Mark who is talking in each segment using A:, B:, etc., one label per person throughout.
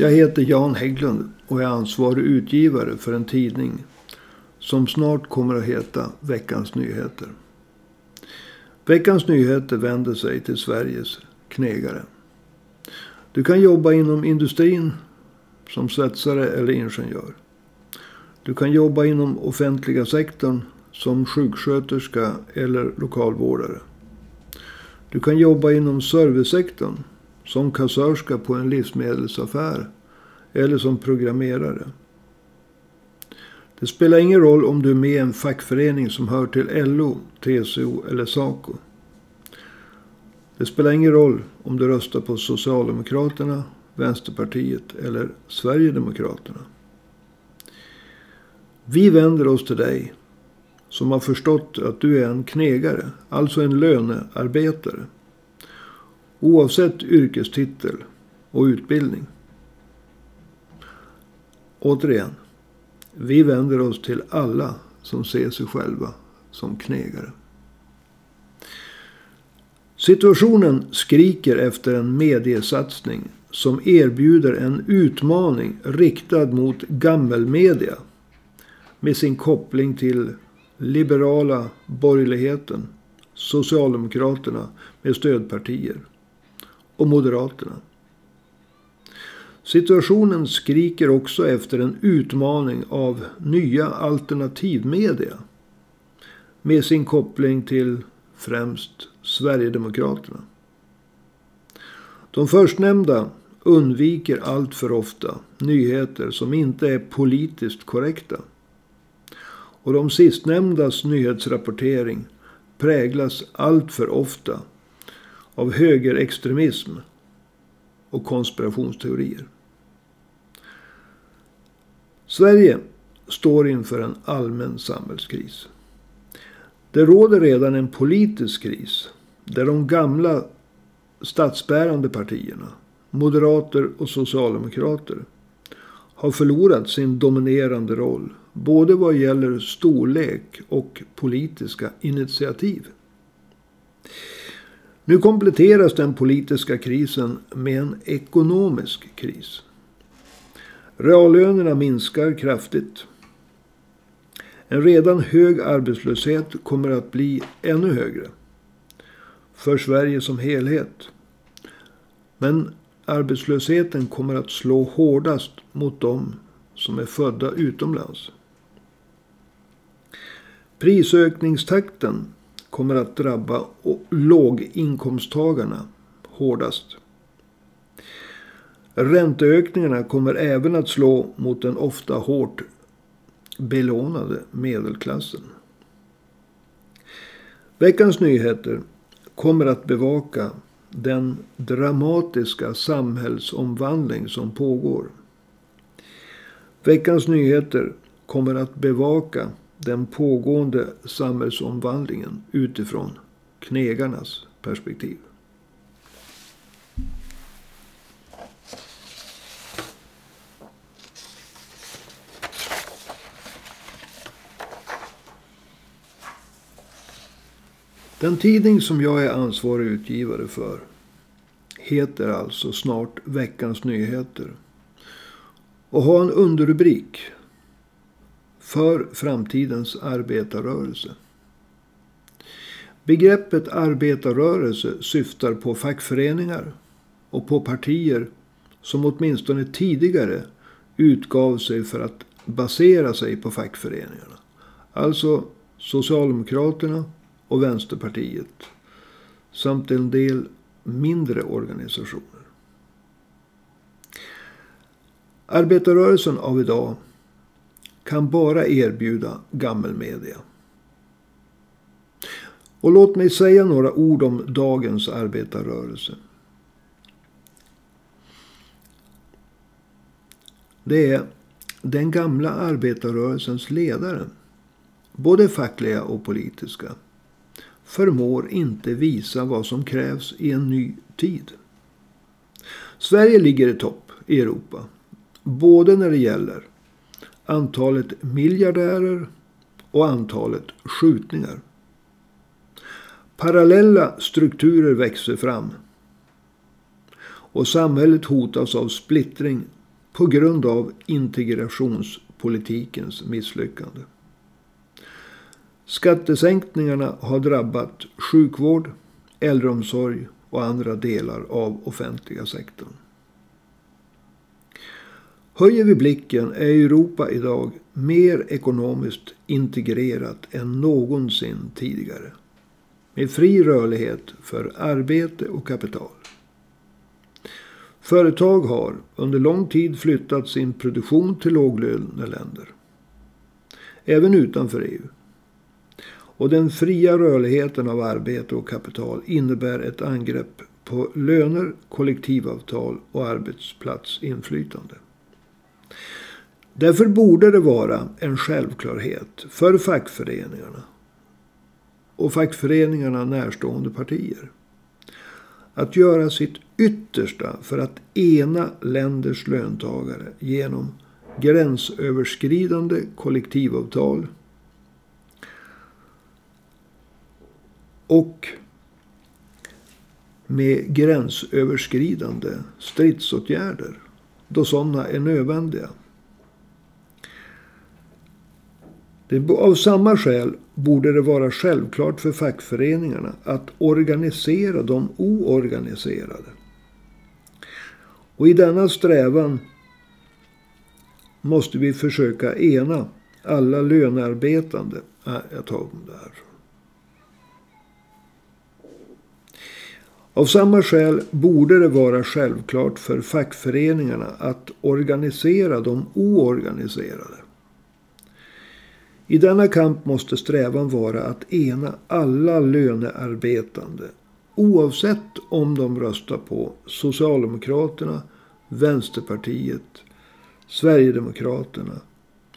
A: Jag heter Jan Hägglund och är ansvarig utgivare för en tidning som snart kommer att heta Veckans Nyheter. Veckans Nyheter vänder sig till Sveriges knegare. Du kan jobba inom industrin som svetsare eller ingenjör. Du kan jobba inom offentliga sektorn som sjuksköterska eller lokalvårdare. Du kan jobba inom servicesektorn som kassörska på en livsmedelsaffär eller som programmerare. Det spelar ingen roll om du är med i en fackförening som hör till LO, TCO eller SACO. Det spelar ingen roll om du röstar på Socialdemokraterna, Vänsterpartiet eller Sverigedemokraterna. Vi vänder oss till dig som har förstått att du är en knegare, alltså en lönearbetare. Oavsett yrkestitel och utbildning. Återigen. Vi vänder oss till alla som ser sig själva som knegare. Situationen skriker efter en mediesatsning som erbjuder en utmaning riktad mot gammelmedia. Med sin koppling till liberala borgerligheten, Socialdemokraterna med stödpartier och Moderaterna. Situationen skriker också efter en utmaning av nya alternativmedia. Med sin koppling till främst Sverigedemokraterna. De förstnämnda undviker allt för ofta nyheter som inte är politiskt korrekta. Och de sistnämndas nyhetsrapportering präglas allt för ofta av högerextremism och konspirationsteorier. Sverige står inför en allmän samhällskris. Det råder redan en politisk kris där de gamla statsbärande partierna, moderater och socialdemokrater, har förlorat sin dominerande roll. Både vad gäller storlek och politiska initiativ. Nu kompletteras den politiska krisen med en ekonomisk kris. Reallönerna minskar kraftigt. En redan hög arbetslöshet kommer att bli ännu högre. För Sverige som helhet. Men arbetslösheten kommer att slå hårdast mot dem som är födda utomlands. Prisökningstakten kommer att drabba låginkomsttagarna hårdast. Ränteökningarna kommer även att slå mot den ofta hårt belånade medelklassen. Veckans nyheter kommer att bevaka den dramatiska samhällsomvandling som pågår. Veckans nyheter kommer att bevaka den pågående samhällsomvandlingen utifrån knegarnas perspektiv. Den tidning som jag är ansvarig utgivare för heter alltså snart Veckans Nyheter. Och har en underrubrik. För framtidens arbetarrörelse. Begreppet arbetarrörelse syftar på fackföreningar och på partier som åtminstone tidigare utgav sig för att basera sig på fackföreningarna. Alltså Socialdemokraterna, och Vänsterpartiet. Samt en del mindre organisationer. Arbetarrörelsen av idag kan bara erbjuda gammelmedia. Och låt mig säga några ord om dagens arbetarrörelse. Det är den gamla arbetarrörelsens ledare. Både fackliga och politiska förmår inte visa vad som krävs i en ny tid. Sverige ligger i topp i Europa. Både när det gäller antalet miljardärer och antalet skjutningar. Parallella strukturer växer fram. Och samhället hotas av splittring på grund av integrationspolitikens misslyckande. Skattesänkningarna har drabbat sjukvård, äldreomsorg och andra delar av offentliga sektorn. Höjer vi blicken är Europa idag mer ekonomiskt integrerat än någonsin tidigare. Med fri rörlighet för arbete och kapital. Företag har under lång tid flyttat sin produktion till låglöneländer. Även utanför EU. Och den fria rörligheten av arbete och kapital innebär ett angrepp på löner, kollektivavtal och arbetsplatsinflytande. Därför borde det vara en självklarhet för fackföreningarna och fackföreningarna närstående partier att göra sitt yttersta för att ena länders löntagare genom gränsöverskridande kollektivavtal och med gränsöverskridande stridsåtgärder då sådana är nödvändiga. Det, av samma skäl borde det vara självklart för fackföreningarna att organisera de oorganiserade. Och i denna strävan måste vi försöka ena alla lönearbetande. Äh, jag tar om det här. Av samma skäl borde det vara självklart för fackföreningarna att organisera de oorganiserade. I denna kamp måste strävan vara att ena alla lönearbetande. Oavsett om de röstar på Socialdemokraterna, Vänsterpartiet, Sverigedemokraterna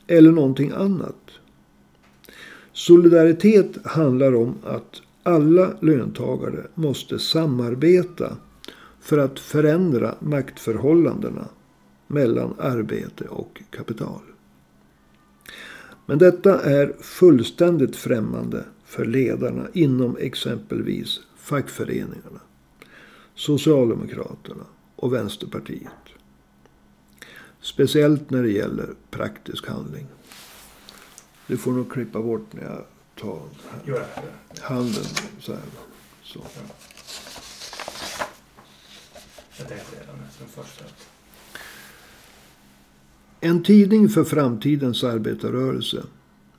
A: eller någonting annat. Solidaritet handlar om att alla löntagare måste samarbeta för att förändra maktförhållandena mellan arbete och kapital. Men detta är fullständigt främmande för ledarna inom exempelvis fackföreningarna, Socialdemokraterna och Vänsterpartiet. Speciellt när det gäller praktisk handling. Du får nog klippa bort när jag tar handen så här. Så. Jag tänkte redan efter första. En tidning för framtidens arbetarrörelse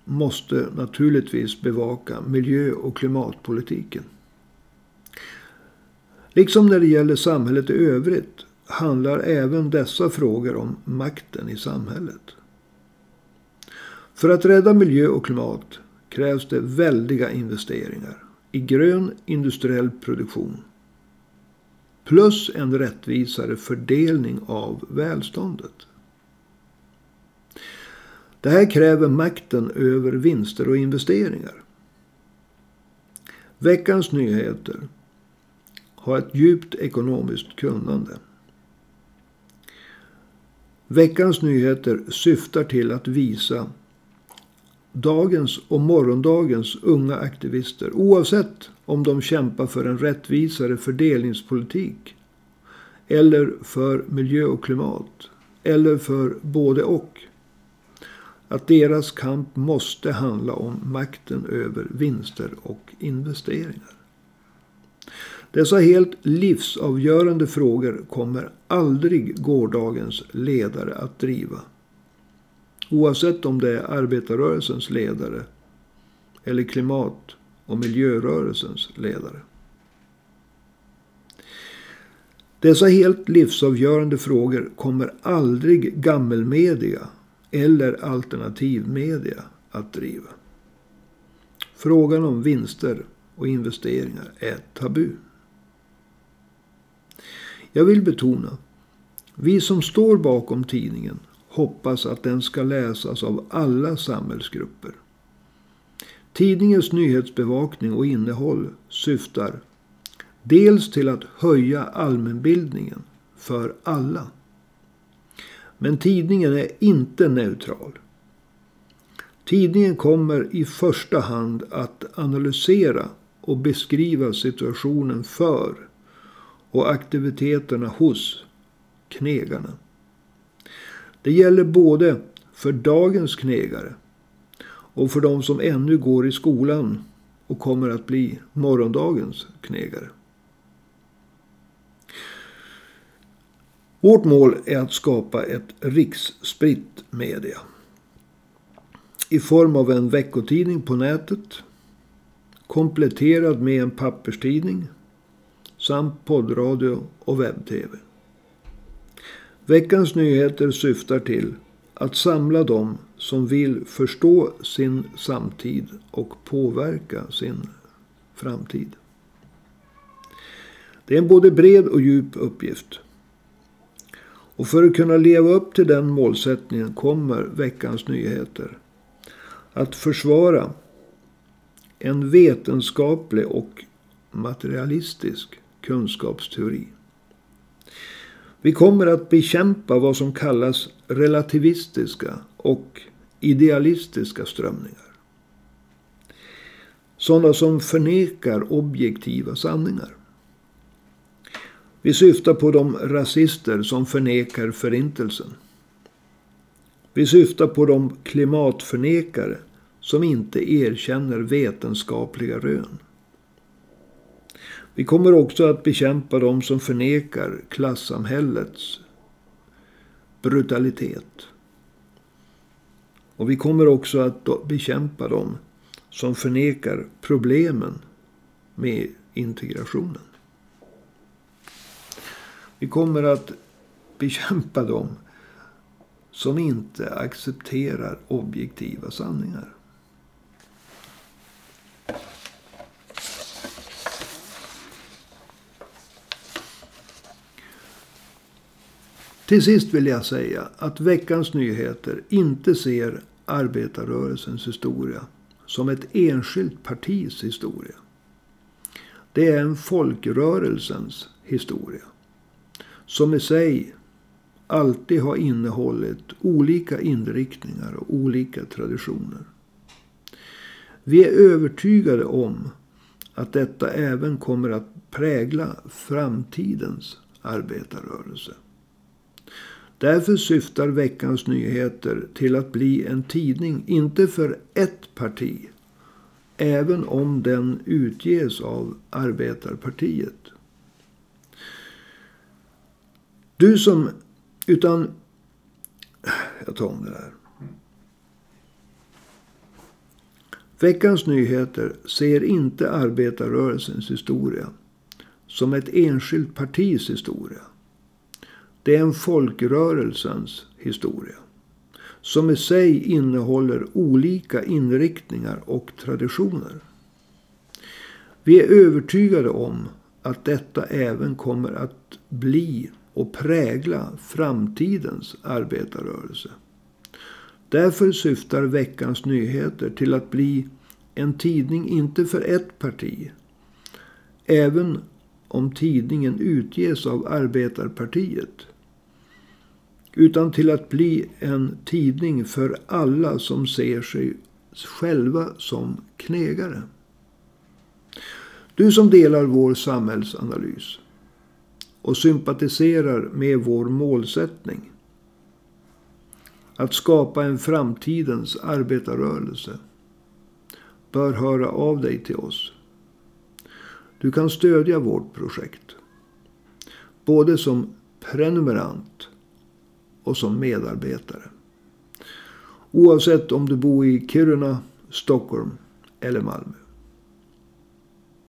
A: måste naturligtvis bevaka miljö och klimatpolitiken. Liksom när det gäller samhället i övrigt handlar även dessa frågor om makten i samhället. För att rädda miljö och klimat krävs det väldiga investeringar i grön industriell produktion. Plus en rättvisare fördelning av välståndet. Det här kräver makten över vinster och investeringar. Veckans nyheter har ett djupt ekonomiskt kunnande. Veckans nyheter syftar till att visa dagens och morgondagens unga aktivister, oavsett om de kämpar för en rättvisare fördelningspolitik eller för miljö och klimat, eller för både och att deras kamp måste handla om makten över vinster och investeringar. Dessa helt livsavgörande frågor kommer aldrig gårdagens ledare att driva. Oavsett om det är arbetarrörelsens ledare eller klimat och miljörörelsens ledare. Dessa helt livsavgörande frågor kommer aldrig gammelmedia eller alternativmedia att driva. Frågan om vinster och investeringar är tabu. Jag vill betona, vi som står bakom tidningen hoppas att den ska läsas av alla samhällsgrupper. Tidningens nyhetsbevakning och innehåll syftar dels till att höja allmänbildningen för alla men tidningen är inte neutral. Tidningen kommer i första hand att analysera och beskriva situationen för och aktiviteterna hos knegarna. Det gäller både för dagens knegare och för de som ännu går i skolan och kommer att bli morgondagens knegare. Vårt mål är att skapa ett riksspritt media. I form av en veckotidning på nätet. Kompletterad med en papperstidning. Samt poddradio och webb-tv. Veckans nyheter syftar till att samla dem som vill förstå sin samtid och påverka sin framtid. Det är en både bred och djup uppgift. Och för att kunna leva upp till den målsättningen kommer Veckans Nyheter att försvara en vetenskaplig och materialistisk kunskapsteori. Vi kommer att bekämpa vad som kallas relativistiska och idealistiska strömningar. Sådana som förnekar objektiva sanningar. Vi syftar på de rasister som förnekar förintelsen. Vi syftar på de klimatförnekare som inte erkänner vetenskapliga rön. Vi kommer också att bekämpa de som förnekar klassamhällets brutalitet. Och vi kommer också att bekämpa dem som förnekar problemen med integrationen. Vi kommer att bekämpa dem som inte accepterar objektiva sanningar. Till sist vill jag säga att veckans nyheter inte ser arbetarrörelsens historia som ett enskilt partis historia. Det är en folkrörelsens historia. Som i sig alltid har innehållit olika inriktningar och olika traditioner. Vi är övertygade om att detta även kommer att prägla framtidens arbetarrörelse. Därför syftar veckans nyheter till att bli en tidning, inte för ett parti, även om den utges av Arbetarpartiet. Du som, utan, jag tar om det där. Veckans nyheter ser inte arbetarrörelsens historia som ett enskilt partis historia. Det är en folkrörelsens historia. Som i sig innehåller olika inriktningar och traditioner. Vi är övertygade om att detta även kommer att bli och prägla framtidens arbetarrörelse. Därför syftar veckans nyheter till att bli en tidning inte för ett parti. Även om tidningen utges av Arbetarpartiet utan till att bli en tidning för alla som ser sig själva som knegare. Du som delar vår samhällsanalys och sympatiserar med vår målsättning att skapa en framtidens arbetarrörelse bör höra av dig till oss. Du kan stödja vårt projekt. Både som prenumerant och som medarbetare. Oavsett om du bor i Kiruna, Stockholm eller Malmö.